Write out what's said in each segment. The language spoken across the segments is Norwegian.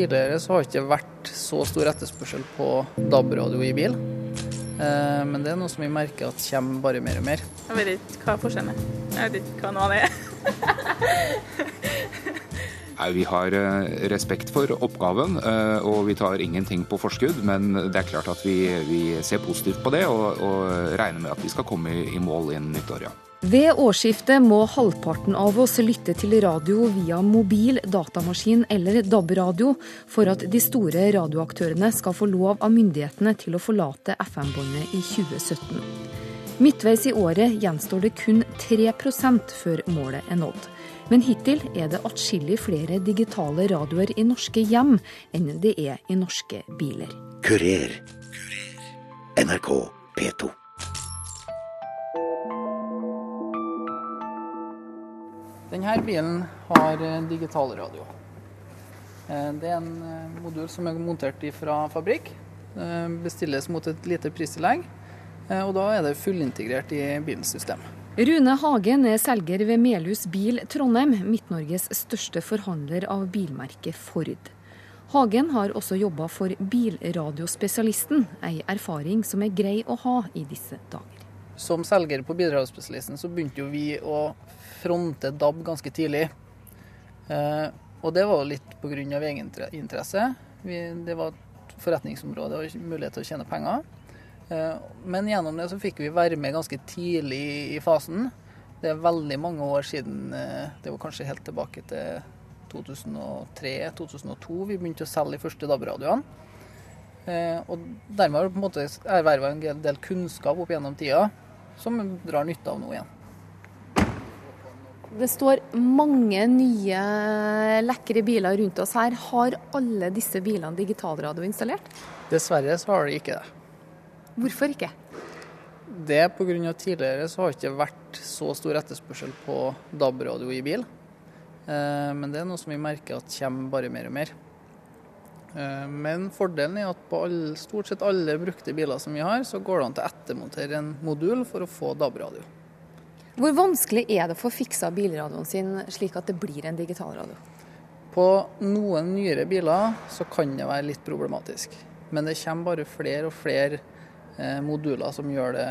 Tidligere så har det ikke vært så stor etterspørsel på DAB-radio i bil. Eh, men det er noe som vi merker at kommer bare mer og mer. Jeg vet ikke hva forskjellen er. Jeg vet ikke hva noe av det er. Nei, Vi har eh, respekt for oppgaven, eh, og vi tar ingenting på forskudd. Men det er klart at vi, vi ser positivt på det, og, og regner med at vi skal komme i, i mål innen nyttår, ja. Ved årsskiftet må halvparten av oss lytte til radio via mobil, datamaskin eller DAB-radio for at de store radioaktørene skal få lov av myndighetene til å forlate FM-båndet i 2017. Midtveis i året gjenstår det kun 3 før målet er nådd. Men hittil er det atskillig flere digitale radioer i norske hjem enn det er i norske biler. Kurer. NRK P2. Denne bilen har eh, digitalradio. Eh, Det er en eh, modul som er montert fra fabrikk. Eh, Bestilles mot et lite pristillegg, eh, og da er det fullintegrert i bilens system. Rune Hagen er selger ved Melhus Bil Trondheim, Midt-Norges største forhandler av bilmerket Ford. Hagen har også jobba for Bilradiospesialisten, ei erfaring som er grei å ha i disse dager. Som selger på Bilradiospesialisten så begynte jo vi å fronte DAB ganske tidlig. Eh, og det var litt pga. egeninteresse. Det var et forretningsområde og mulighet til å tjene penger. Eh, Men gjennom det så fikk vi være med ganske tidlig i fasen. Det er veldig mange år siden, eh, det var kanskje helt tilbake til 2003-2002 vi begynte å selge de første DAB-radioene. Eh, Og dermed har på en måte erverva en del kunnskap opp gjennom tida som vi drar nytte av nå igjen. Det står mange nye lekre biler rundt oss her. Har alle disse bilene digitalradio installert? Dessverre så har de ikke det. Hvorfor ikke? Det er pga. tidligere så har det ikke vært så stor etterspørsel på DAB-radio i bil. Eh, Men det er noe som vi merker at kommer bare mer og mer. Eh, Men fordelen er at på alle, stort sett alle brukte biler som vi har, så går det an til å ettermontere en modul for å få DAB-radio. Hvor vanskelig er det å få fiksa bilradioen sin slik at det blir en digitalradio? På noen nyere biler så kan det være litt problematisk. Men det kommer bare flere og flere moduler som gjør det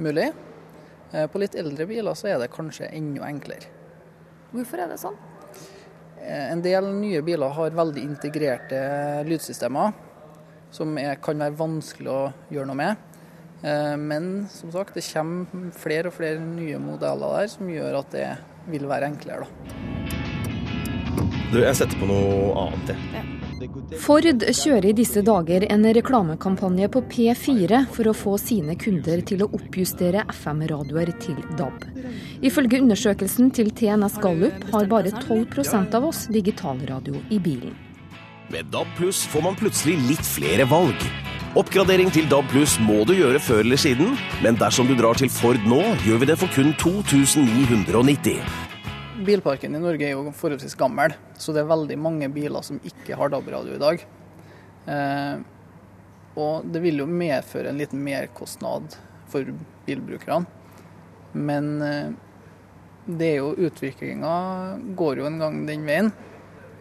mulig. Eh, På litt eldre biler så er det kanskje enda enklere. Hvorfor er det sånn? Eh, En del nye biler har veldig integrerte lydsystemer, som er, kan være vanskelig å gjøre noe med. Eh, Men som sagt, det kommer flere og flere nye modeller der som gjør at det vil være enklere. Da. Du, jeg setter på noe annet, jeg. Ford kjører i disse dager en reklamekampanje på P4 for å få sine kunder til å oppjustere FM-radioer til DAB. Ifølge undersøkelsen til TNS Gallup har bare 12% av oss digitalradio i bilen. Med DAB Pluss får man plutselig litt flere valg. Oppgradering til DAB Pluss må du gjøre før eller siden, men dersom du drar til Ford nå, gjør vi det for kun 2990. Bilparken i Norge er jo forholdsvis gammel, så det er veldig mange biler som ikke har DAB-radio i dag. Eh, og det vil jo medføre en liten merkostnad for bilbrukerne. Men eh, det er jo utviklinga går jo en gang den veien.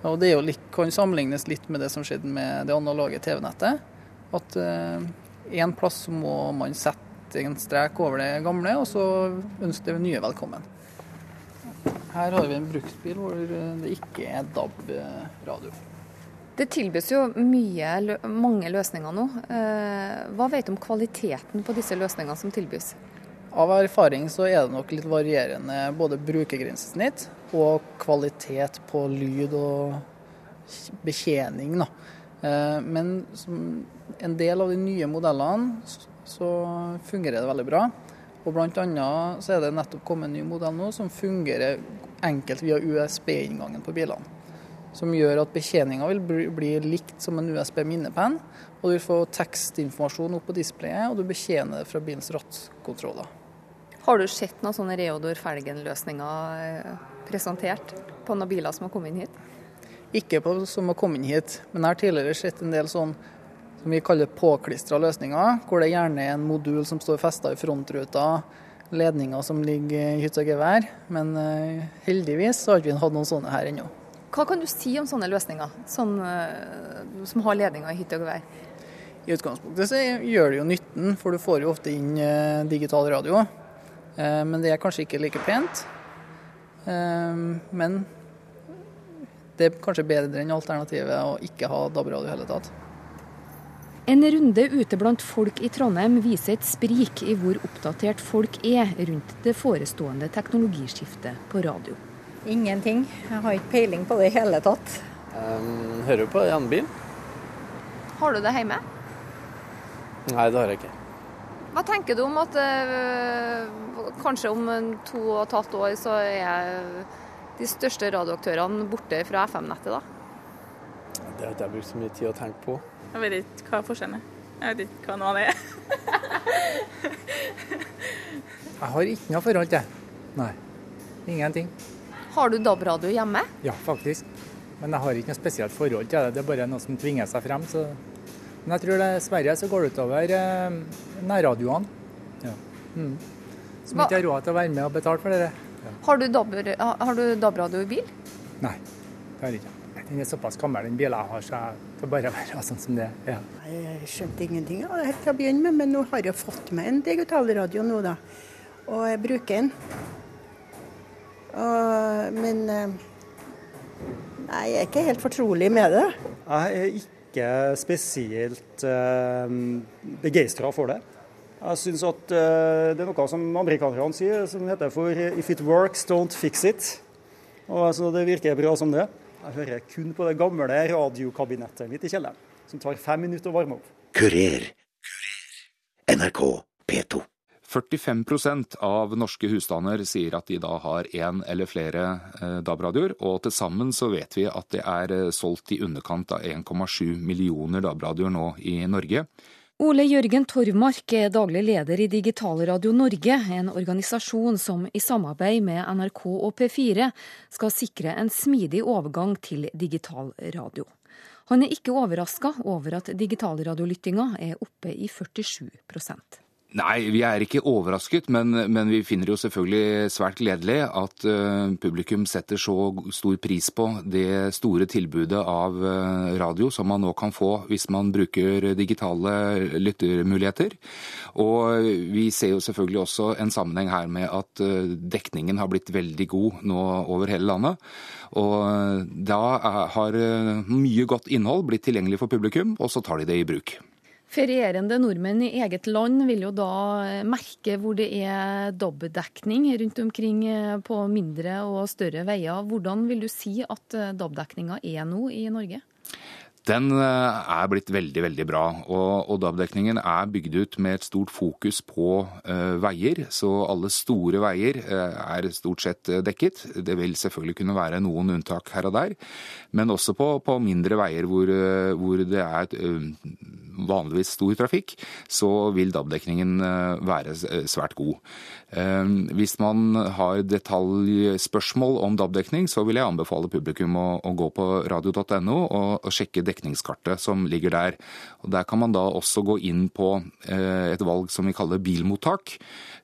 Og det litt, kan sammenlignes litt med det som skjedde med det analoge TV-nettet. At eh, en plass må man sette en strek over det gamle, og så ønske det nye velkommen. Her har vi en bruktbil hvor det ikke er DAB-radio. Det tilbys jo mye, mange løsninger nå. Eh, Hva vet du om kvaliteten på disse løsningene som tilbys? Av erfaring så er det nok litt varierende både brukergrensesnitt og kvalitet på lyd og betjening. Da. Eh, Men som en del av de nye modellene så fungerer det veldig bra. Og annet så er det nettopp kommet en ny modell nå som fungerer enkelt via USB-inngangen på bilene. Som gjør at betjeninga vil bli, bli likt som en USB-minnepenn. Og du får tekstinformasjon opp på displayet, og du betjener det fra bilens rattkontroller. Har du sett noen sånne Reodor Felgen-løsninger eh, presentert på noen biler som har kommet inn hit? Ikke på, som har kommet inn hit, men jeg har tidligere sett en del sånn som vi kaller påklistra løsninger, hvor det gjerne er en modul som står festa i frontruta, ledninger som ligger i hytte og gevær. Men eh, heldigvis så har ikke hatt noen sånne her ennå. Hva kan du si om sånne løsninger, sånne, uh, som har ledninger i hytte og gevær? I utgangspunktet så gjør det jo nytten, for du får jo ofte inn uh, digital radio. Men det er kanskje ikke like pent. men det er kanskje bedre enn alternativet å ikke ha DAB-radio i hele tatt. En runde ute blant folk i Trondheim viser et sprik i hvor oppdatert folk er rundt det forestående teknologiskiftet på radio. Ingenting. Jeg har ikke peiling på det i hele tatt. Um, hører du på en bil? Har du det hjemme? Nei, det har jeg ikke. Hva tenker du om at øh, kanskje om to og et halvt år så er de største radioaktørene borte fra FM-nettet, da? Det har ikke jeg brukt så mye tid å tenke på. Jeg vet ikke hva forskjellen er. Jeg vet ikke hva noe av det er. jeg har ikke noe forhold til det. Nei. Ingenting. Har du DAB-radio hjemme? Ja, faktisk. Men jeg har ikke noe spesielt forhold til det. Det er bare noe som tvinger seg frem. Så... Men jeg tror dessverre så går det utover eh, nærradioene. Ja. Mm. Som ikke har råd til å være med og betale for det. Ja. Har du DAB-radio i bil? Nei, det har jeg ikke. Den er såpass gammel, den bilen jeg har, så jeg får bare være sånn som det er. Ja. Jeg skjønte ingenting helt fra å begynne med, men nå har jeg fått meg en digitalradio nå, da. Og jeg bruker den. Og, men eh, Nei, jeg er ikke helt fortrolig med det. Jeg er ikke spesielt uh, begeistra for det. Jeg syns at uh, det er noe som amerikanerne sier, som heter for 'if it works, don't fix it'. Og så Det virker bra som det. Jeg hører kun på det gamle radiokabinettet mitt i kjelleren, som tar fem minutter å varme opp. Kurer. NRK P2. 45% av norske husstander sier at de da har én eller flere eh, DAB-radioer. Og til sammen så vet vi at det er eh, solgt i underkant av 1,7 millioner DAB-radioer nå i Norge. Ole Jørgen Torvmark er daglig leder i Digitalradio Norge, en organisasjon som i samarbeid med NRK og P4 skal sikre en smidig overgang til digital radio. Han er ikke overraska over at digitalradiolyttinga er oppe i 47 Nei, vi er ikke overrasket, men, men, vi finner jo selvfølgelig svært gledelig at uh, publikum setter så stor pris på det store tilbudet av uh, radio som man nå kan få hvis man bruker digitale lyttermuligheter. Og vi ser jo selvfølgelig også en sammenheng her med at uh, dekningen har blitt veldig god nå over hele landet. Og da har mye godt innhold blitt tilgjengelig for publikum, og så tar de det i bruk. Ferierende nordmenn i eget land vil jo da eh, merke hvor det er DAB-dekning rundt omkring eh, på mindre og større veier. Hvordan vil du si at eh, DAB-dekninga er nå i Norge? Den eh, er blitt veldig veldig bra. Og, DAB-dekningen er bygd ut med et stort fokus på uh, veier. Så alle store veier uh, er stort sett dekket. Det vil selvfølgelig kunne være noen unntak her og der. Men også på, på mindre veier hvor, hvor det er vanligvis stor trafikk, så vil DAB-dekningen være svært god. Hvis man har detaljspørsmål om DAB-dekning, så vil jeg anbefale publikum å, å gå på radio.no og, og sjekke dekningskartet som ligger der. Og Der kan man da også gå inn på eh, et valg som vi kaller bilmottak,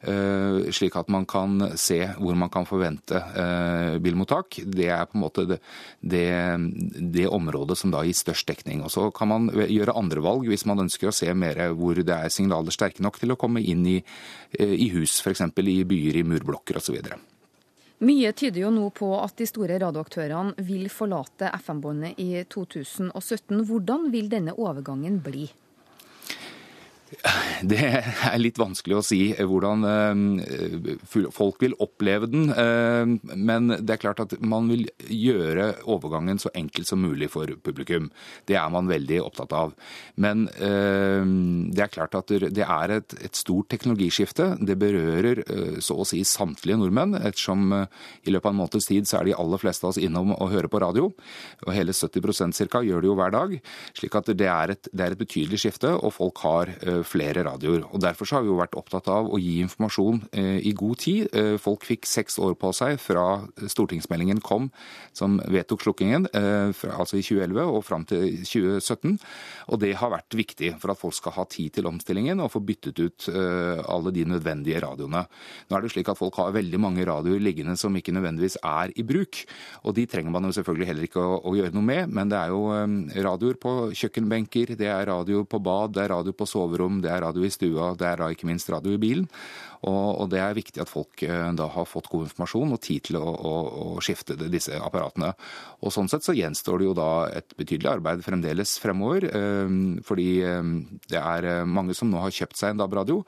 eh, slik at man kan se hvor man kan forvente eh, bilmottak. Det er på en måte det, det, det området som da gir størst dekning. Og Så kan man gjøre andre valg hvis man ønsker å se mer hvor det er signaler sterke nok til å komme inn i, i hus, f.eks. i byer, i murblokker osv. Mye tyder jo nå på at de store radioaktørene vil forlate FM-båndet i 2017. Hvordan vil denne overgangen bli? Det er litt vanskelig å si hvordan eh, folk vil oppleve den. Eh, men det er klart at man vil gjøre overgangen så enkel som mulig for publikum. Det er man veldig opptatt av. Men eh, det er klart at det er et stort teknologiskifte. Det berører så å si samtlige nordmenn, ettersom i løpet av en måneds tid så er de aller fleste av oss innom og hører på radio. Og hele 70% ca. gjør det jo hver dag. slik at det er, et, det er et betydelig skifte, og folk har flere radioer. Og Derfor har vi jo vært opptatt av å gi informasjon i god tid. Folk fikk seks år på seg fra stortingsmeldingen kom som vedtok slukkingen, altså i 2011 og fram til 2017. Og det har vært viktig for at folk skal ha tid til omstillingen og få byttet ut alle de nødvendige radioene. Nå er det slik at folk har veldig mange radioer liggende som ikke nødvendigvis er i bruk. Og de trenger man jo selvfølgelig heller ikke å, å gjøre noe med, men det er jo radioer på kjøkkenbenker, det er radio på bad, det er radio på soverom, det er radio i stua, det er da ikke minst radio i bilen. Og, og det er viktig at folk eh, da har fått god informasjon og tid til å, å, å skifte disse apparatene. Og Sånn sett så gjenstår det jo da et betydelig arbeid fremdeles fremover. Eh, fordi eh, det er mange som nå har kjøpt seg en DAB-radio,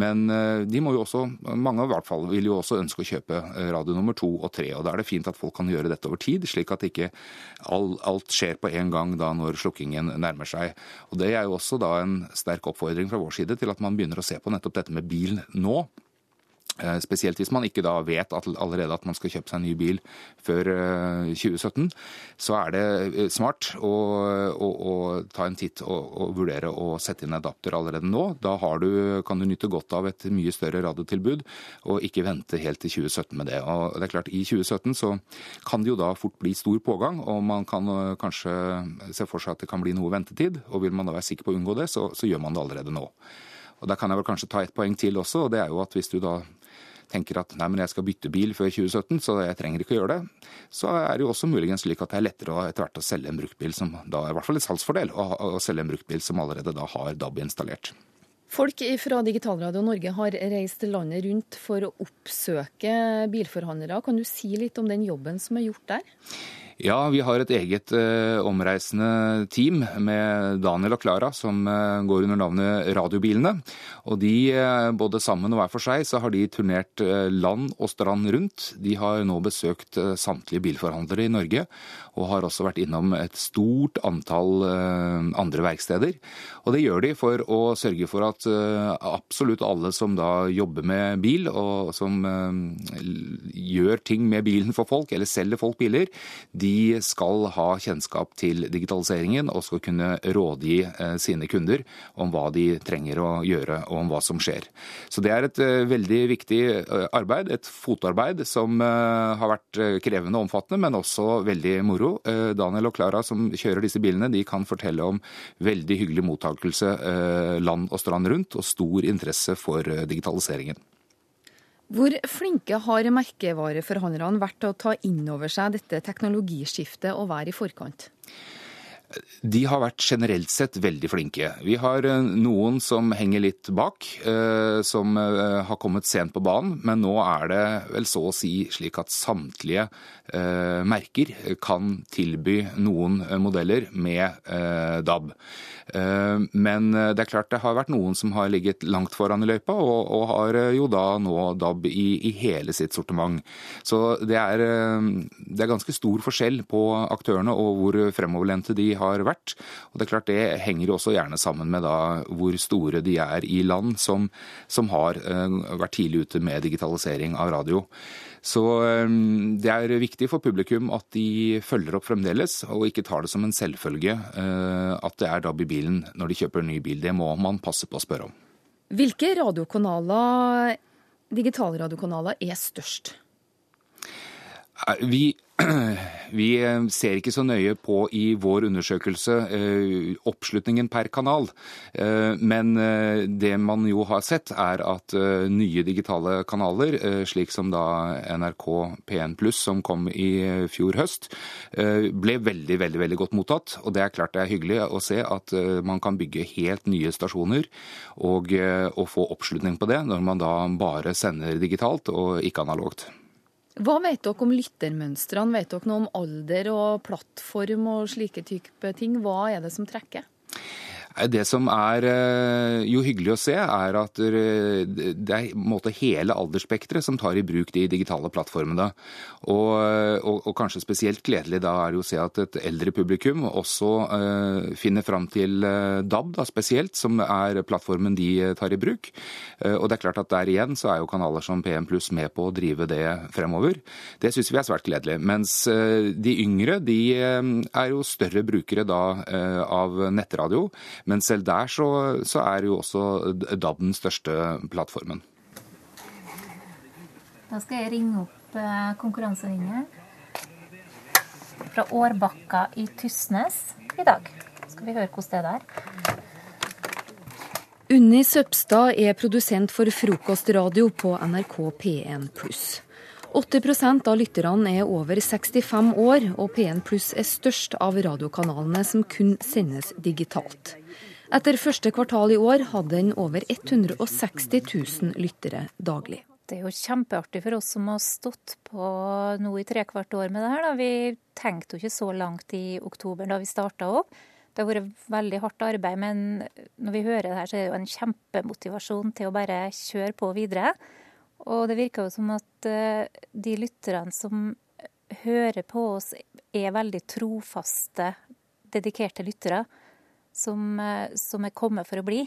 men de må jo også, mange i hvert fall, vil jo også ønske å kjøpe radio nummer to og tre. og Da er det fint at folk kan gjøre dette over tid, slik at ikke alt skjer på en gang da når slukkingen nærmer seg. Og Det er jo også da en sterk oppfordring fra vår side til at man begynner å se på nettopp dette med bil nå. Eh, spesielt hvis man ikke da vet at allerede at man skal kjøpe seg en ny bil før 2017, eh, så er det eh, smart å, å, å ta en titt og, og, vurdere å sette inn adapter allerede nå. Da du, kan du nyte godt av et mye større radiotilbud, og ikke vente helt til 2017 med det. Og det er klart, I 2017 så kan det jo da fort bli stor pågang, og man kan kanskje se for seg at det kan bli noe ventetid. og Vil man da være sikker på å unngå det, så, så gjør man det allerede nå. Og Der kan jeg vel kanskje ta et poeng til også, og det er jo at hvis du da tenker at nei, men jeg skal bytte bil før 2017, så jeg trenger ikke å gjøre det, så er det jo også muligens slik at det er lettere å, etter hvert å selge en bruktbil som da er i hvert fall et salgsfordel, å, å selge en bruktbil som allerede da har DAB installert. Folk fra Digitalradio Norge har reist landet rundt for å oppsøke bilforhandlere. Kan du si litt om den jobben som er gjort der? Ja, vi har et eget eh, omreisende team med Daniel og Klara som eh, går under navnet Radiobilene. Og de, eh, både sammen og hver for seg, så har de turnert eh, land og strand rundt. De har nå besøkt eh, samtlige bilforhandlere i Norge, og har også vært innom et stort antall eh, andre verksteder. Og det gjør de for å sørge for at absolutt alle som da jobber med bil, og som gjør ting med bilen for folk, eller selger folk biler, de skal ha kjennskap til digitaliseringen og skal kunne rådgi eh, sine kunder om hva de trenger å gjøre og om hva som skjer. Så Det er et eh, veldig viktig eh, arbeid, et fotarbeid som har vært krevende og omfattende, men også veldig moro. Daniel og Klara som kjører disse bilene, de kan fortelle om veldig hyggelig mottakelse land og strand rundt, og stor interesse for digitaliseringen. Hvor flinke har merkevareforhandlerne vært til å ta inn over seg dette teknologiskiftet og være i forkant? De har vært generelt sett veldig flinke. Vi har eh, noen som henger litt bak, eh, som eh, har kommet sent på banen. Men nå er det vel så å si slik at samtlige merker kan tilby noen modeller med DAB. Men det er klart det har vært noen som har ligget langt foran i løypa, og, og har jo da nå DAB i, i hele sitt sortiment. Så det er, det er ganske stor forskjell på aktørene og hvor fremoverlente de har vært. Og Det er klart det henger jo også gjerne sammen med da hvor store de er i land som, som har vært tidlig ute med digitalisering av radio. Så um, det er viktig for publikum at de følger opp fremdeles, og ikke tar det som en selvfølge uh, at det er DAB i bilen når de kjøper en ny bil. Det må man passe på å spørre om. Hvilke radiokanaler, digitalradiokanaler er størst? Vi vi eh, ser ikke så nøye på i vår undersøkelse eh, oppslutningen per kanal. Eh, men det man jo har sett, er at nye digitale kanaler, slik som da NRK P1 Pluss som kom i fjor høst, ble veldig, veldig, veldig godt mottatt. Og det er klart det er hyggelig å se at man kan bygge helt nye stasjoner og, og få oppslutning på det, når man da bare sender digitalt og ikke analogt. Hva vet dere om lyttermønstrene? Vet dere noe om alder og plattform og slike type ting? Hva er det som trekker? Det som er eh, jo hyggelig å se, er at det er måte, hele aldersspekteret som tar i bruk de digitale plattformene. Og, og, og, kanskje spesielt gledelig da er det å se at et eldre publikum også uh, finner fram til uh, DAB, da, spesielt, som er plattformen de tar i bruk. Uh, og det er klart at der igjen så er jo kanaler som PM Pluss med på å drive det fremover. Det syns vi er svært gledelig. Mens de yngre de er jo større brukere da av nettradio. Men selv der så, så er jo også DAB den største plattformen. Da skal jeg ringe opp eh, konkurransevinneren fra Årbakka i Tysnes i dag. Skal vi høre hvordan det er der. Unni Søpstad er produsent for frokostradio på NRK P1 pluss. 80% av lytterne er over 65 år, og P1 Pluss er størst av radiokanalene som kun sendes digitalt. Etter første kvartal i år hadde den over 160 000 lyttere daglig. Det er jo kjempeartig for oss som har stått på nå i trekvart år med det her. Vi tenkte jo ikke så langt i oktober da vi starta opp. Det har vært veldig hardt arbeid, men når vi hører det her, så er det jo en kjempemotivasjon til å bare kjøre på videre. Og det virker jo som at eh, de lytterne som hører på oss, er veldig trofaste, dedikerte lyttere som, eh, som er kommet for å bli.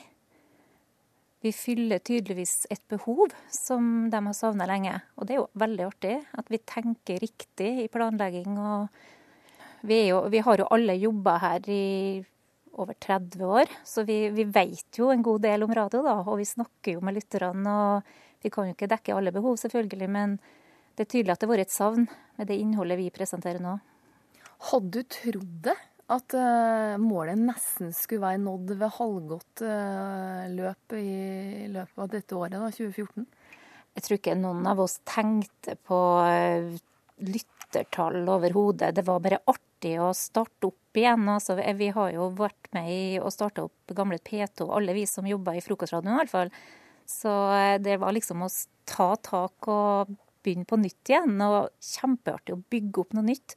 Vi fyller tydeligvis et behov som de har savna lenge. Og det er jo veldig artig at vi tenker riktig i planlegging. Og vi, jo, vi har jo alle jobba her i over 30 år, så vi, vi vet jo en god del om radio, da. Og vi snakker jo med lytterne. og vi kan jo ikke dekke alle behov, selvfølgelig, men det er tydelig at det har vært et savn med det innholdet vi presenterer nå. Hadde du trodd det? At uh, målet nesten skulle være nådd ved halvgått uh, løp i løpet av dette året, da, 2014? Jeg tror ikke noen av oss tenkte på uh, lyttertall overhodet. Det var bare artig å starte opp igjen. Altså, vi har jo vært med i å starte opp gamle P2, alle vi som jobber i frokostradioen i hvert fall. Så eh, det var liksom å ta tak og begynne på nytt igjen. Og kjempeartig å bygge opp noe nytt.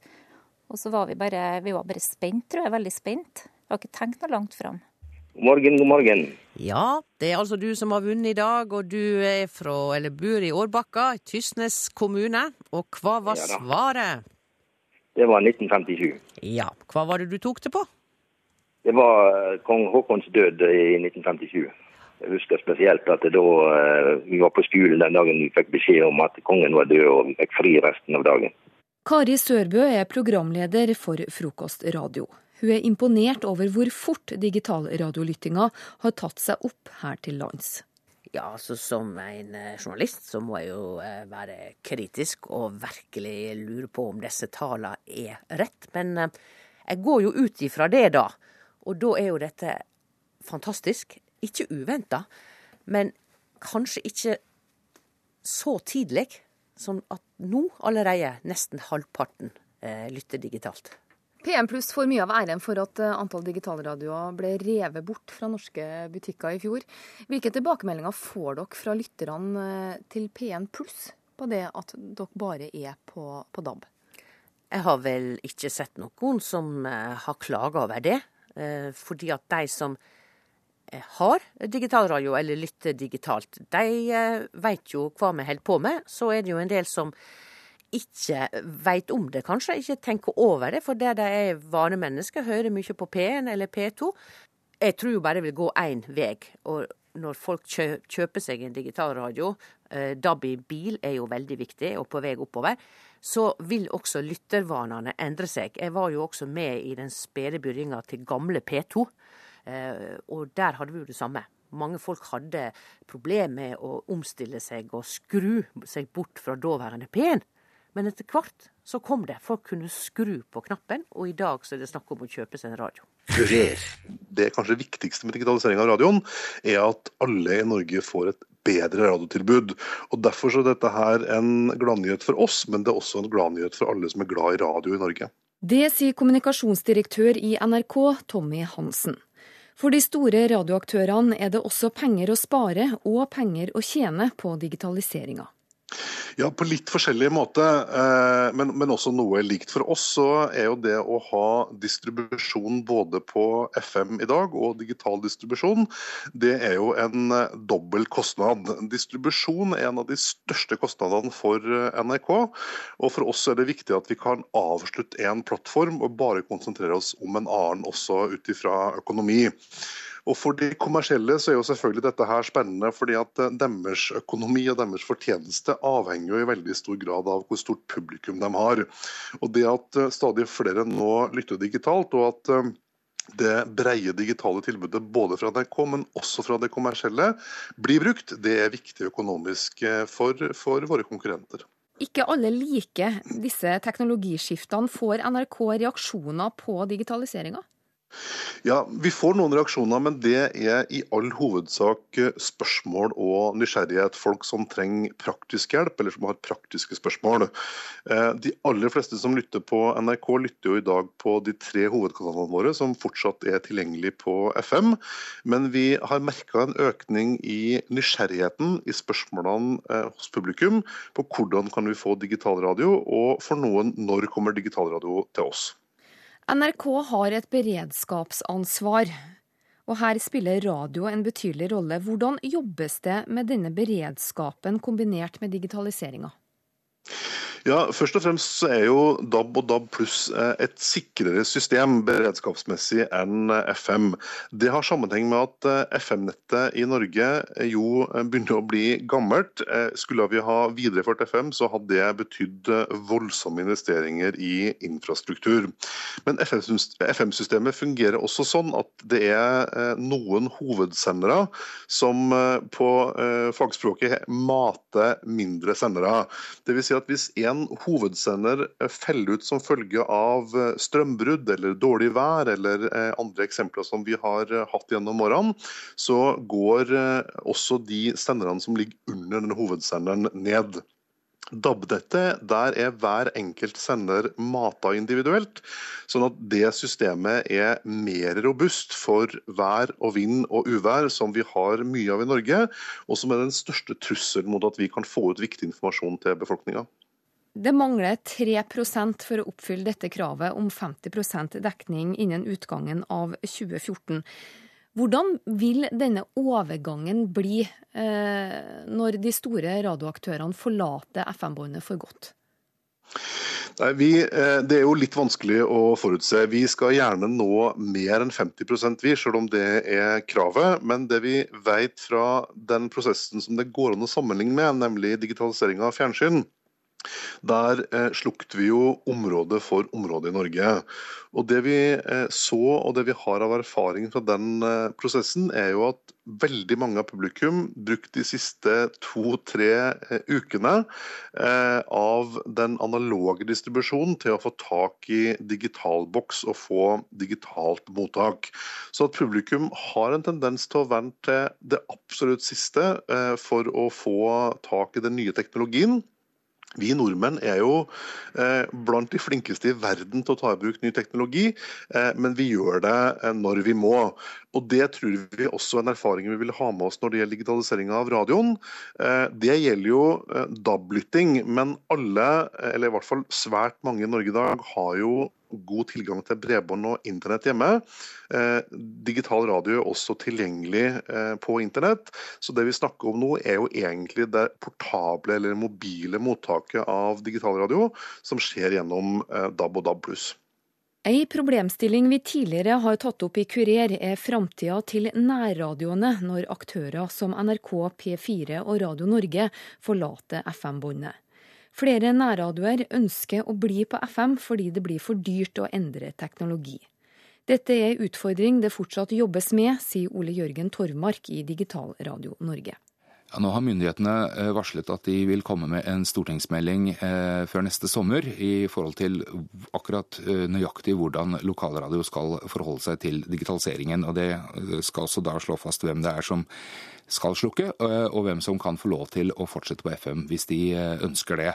Og så var vi bare, vi var bare spent, tror jeg. Veldig spent. Jeg har ikke tenkt noe langt fram. God morgen, god morgen. Ja, det er altså du som har vunnet i dag, og du er fra, eller bor i Årbakka, Tysnes kommune. Og hva var ja, svaret? Det var 1957. Ja, hva var det du tok det på? Det var eh, kong Haakons død i 1957. Jeg husker spesielt at da eh, vi var på skolen den dagen vi fikk beskjed om at kongen var død, og vi fikk fri resten av dagen. Kari Sørbø er programleder for Frokostradio. Hun er imponert over hvor fort digitalradiolyttinga har tatt seg opp her til lands. Ja, altså Som en eh, journalist så må jeg jo eh, være kritisk og virkelig lure på om disse tallene er rett. Men jeg går jo ut ifra det, da. Og da er jo dette fantastisk. Ikke uventa, men kanskje ikke så tidlig som at nå allerede nesten halvparten eh, lytter digitalt. P1 Pluss får mye av æren for at eh, antall digitalradioer ble revet bort fra norske butikker i fjor. Hvilke tilbakemeldinger får dere fra lytterne eh, til P1 Pluss på det at dere bare er på, på DAB? Jeg har vel ikke sett noen som eh, har klaga over det. Fordi at de som har digitalradio eller lytter digitalt, de eh, veit jo hva vi holder på med. Så er det jo en del som ikke veit om det, kanskje, ikke tenker over det. For der de er vanemennesker, hører mye på P1 eller P2. Jeg tror jo bare det vil gå én vei. Og når folk kjøper seg en digitalradio, eh, DAB i bil er jo veldig viktig, og på vei oppover, så vil også lyttervanene endre seg. Jeg var jo også med i den spede begynnelsen til gamle P2. Eh, og der hadde vi jo det samme. Mange folk hadde problemer med å omstille seg og skru seg bort fra daværende P-en. Men etter hvert så kom det. Folk kunne skru på knappen, og i dag så er det snakk om å kjøpe seg en radio. Kurer. Det kanskje viktigste med digitalisering av radioen, er at alle i Norge får et bedre radiotilbud. Og Derfor så er dette her en gladnyhet for oss, men det er også en gladnyhet for alle som er glad i radio i Norge. Det sier kommunikasjonsdirektør i NRK, Tommy Hansen. For de store radioaktørene er det også penger å spare og penger å tjene på digitaliseringa. Ja, på litt forskjellig måte, eh, men, men, også noe likt. For oss så er jo det å ha distribusjon både på FM i dag og digital distribusjon, det er jo en eh, dobbel kostnad. Distribusjon er en av de største kostnadene for eh, NRK. Og for oss er det viktig at vi kan avslutte én plattform og bare konsentrere oss om en annen også ut ifra økonomi. Og For de kommersielle så er jo selvfølgelig dette her spennende, fordi at eh, deres økonomi og deres fortjeneste avhenger jo i veldig stor grad av hvor stort publikum de har. Og Det at eh, stadig flere nå lytter digitalt, og at eh, det breie digitale tilbudet både fra NRK, men også fra det kommersielle, blir brukt, det er viktig økonomisk for, for våre konkurrenter. Ikke alle liker disse teknologiskiftene. Får NRK reaksjoner på digitaliseringa? Ja, Vi får noen reaksjoner, men det er i all hovedsak eh, spørsmål og nysgjerrighet. Folk som trenger praktisk hjelp, eller som har praktiske spørsmål. Eh, de aller fleste som lytter på NRK, lytter jo i dag på de tre hovedkanalene våre, som fortsatt er tilgjengelig på FM. Men vi har merka en økning i nysgjerrigheten i spørsmålene eh, hos publikum på hvordan kan vi få digitalradio, og for noen når kommer digitalradio til oss. NRK har et beredskapsansvar, og her spiller radio en betydelig rolle. Hvordan jobbes det med denne beredskapen kombinert med digitaliseringa? Ja, Først og fremst så er jo DAB og DAB pluss eh, et sikrere system beredskapsmessig enn eh, FM. Det har sammenheng med at eh, FM-nettet i Norge jo begynner å bli gammelt. Skulle vi ha videreført FM, så hadde det betydd voldsomme investeringer i infrastruktur. Men FM-systemet fungerer også sånn at det er noen hovedsendere som på fagspråket mater mindre sendere. Det vil si at hvis en en hovedsender feller ut som følge av eh, strømbrudd eller dårlig vær eller eh, andre eksempler som vi har eh, hatt gjennom årene, så går også de senderne som ligger under den hovedsenderen ned. DAB-nettet, der er hver enkelt sender mata individuelt, sånn at det systemet er mer robust for vær og vind og uvær, som vi har mye av i Norge, og som er den største trusselen mot at vi kan få ut viktig informasjon til befolkninga. Det mangler 3% for å oppfylle dette kravet om 50% dekning innen utgangen av 2014. Hvordan vil denne overgangen bli eh, når de store radioaktørene forlater FM-båndet for godt? Nei, vi, eh, Det er jo litt vanskelig å forutse. Vi skal gjerne nå mer enn 50 vi, selv om det er kravet. Men det vi vet fra den prosessen som det går an å sammenligne med, nemlig digitalisering av fjernsyn, der eh, slukte vi jo område for område i Norge. Og Det vi eh, så og det vi har av erfaring fra den eh, prosessen, er jo at veldig mange av publikum brukte de siste to-tre eh, ukene eh, av den analoge distribusjonen til å få tak i digitalboks og få digitalt mottak. Så at publikum har en tendens til å vente til det absolutt siste eh, for å få tak i den nye teknologien. Vi nordmenn er jo eh, blant de flinkeste i verden til å ta i bruk ny teknologi, eh, men vi gjør det eh, når vi må. Og Det tror vi også er en erfaring vi vil ha med oss når det gjelder digitaliseringa av radioen. Det gjelder jo DAB-lytting, men alle, eller i hvert fall svært mange i Norge i dag, har jo god tilgang til bredbånd og internett hjemme. Eh, digital radio er også tilgjengelig eh, på internett. Så det vi snakker om nå er jo egentlig det portable eller mobile mottaket av digitalradio som skjer gjennom eh, DAB og DAB+. Ei problemstilling vi tidligere har tatt opp i Kurer, er framtida til nærradioene når aktører som NRK, P4 og Radio Norge forlater FM-båndet. Flere nærradioer ønsker å bli på FM fordi det blir for dyrt å endre teknologi. Dette er en utfordring det fortsatt jobbes med, sier Ole Jørgen Torvmark i Digital Radio Norge. Nå har myndighetene eh, varslet at de vil komme med en stortingsmelding eh, før neste sommer i forhold til akkurat eh, nøyaktig hvordan lokalradio skal forholde seg til digitaliseringen. og Det skal også da slå fast hvem det er som skal slukke, og hvem som kan få lov til å fortsette på FM hvis de ønsker det.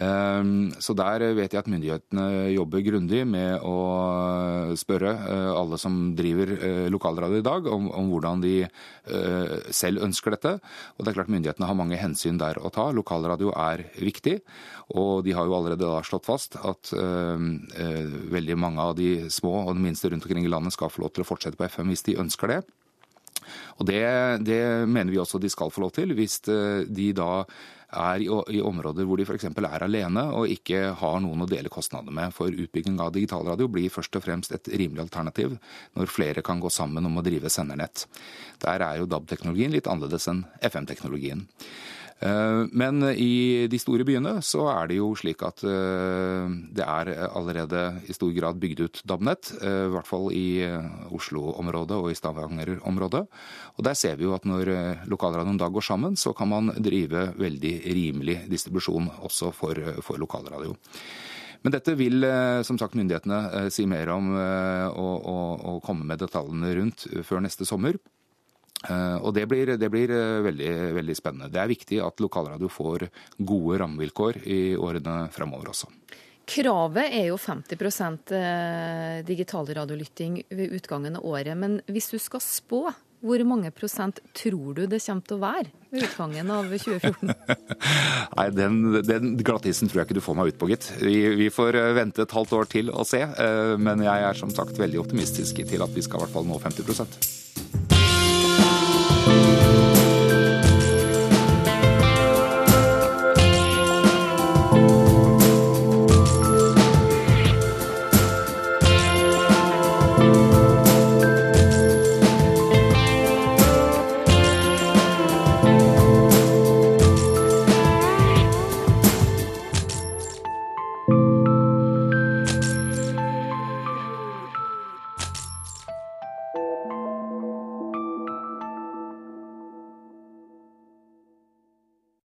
Ehm, så der vet jeg at myndighetene jobber grundig med å spørre alle som driver lokalradio i dag, om hvordan de selv ønsker dette. Og det er klart Myndighetene har mange hensyn der å ta. Lokalradio er viktig, og de har jo allerede da slått fast at veldig mange av de små og de minste rundt omkring i landet skal få lov til å fortsette på FM hvis de ønsker det. Og det, det mener vi også de skal få lov til, hvis eh, de da er i, i områder hvor de f.eks. er alene og ikke har noen å dele kostnader med. For utbygging av digitalradio blir først og fremst et rimelig alternativ når flere kan gå sammen om å drive sendernett. Der er jo DAB-teknologien litt annerledes enn FM-teknologien. Men i de store byene så er det jo slik at det er allerede i stor grad bygd ut DAB-nett. I hvert fall i Oslo-området og i Stavanger-området. Og der ser vi jo at når lokalradioen da går sammen, så kan man drive veldig rimelig distribusjon også for, for lokalradio. Men dette vil som sagt myndighetene si mer om og, og, og komme med detaljene rundt før neste sommer. Og det blir, det blir, veldig, veldig spennende. Det er viktig at lokalradio får gode rammevilkår i årene fremover også. Kravet er jo 50% digitalradiolytting ved utgangen av året. Men hvis du skal spå, hvor mange prosent tror du det kommer til å være ved utgangen av 2014? Nei, Den, den glattisen tror jeg ikke du får meg ut på, gitt. Vi, vi, får vente et halvt år til og se. Men jeg er som sagt veldig optimistisk til at vi skal i hvert fall nå 50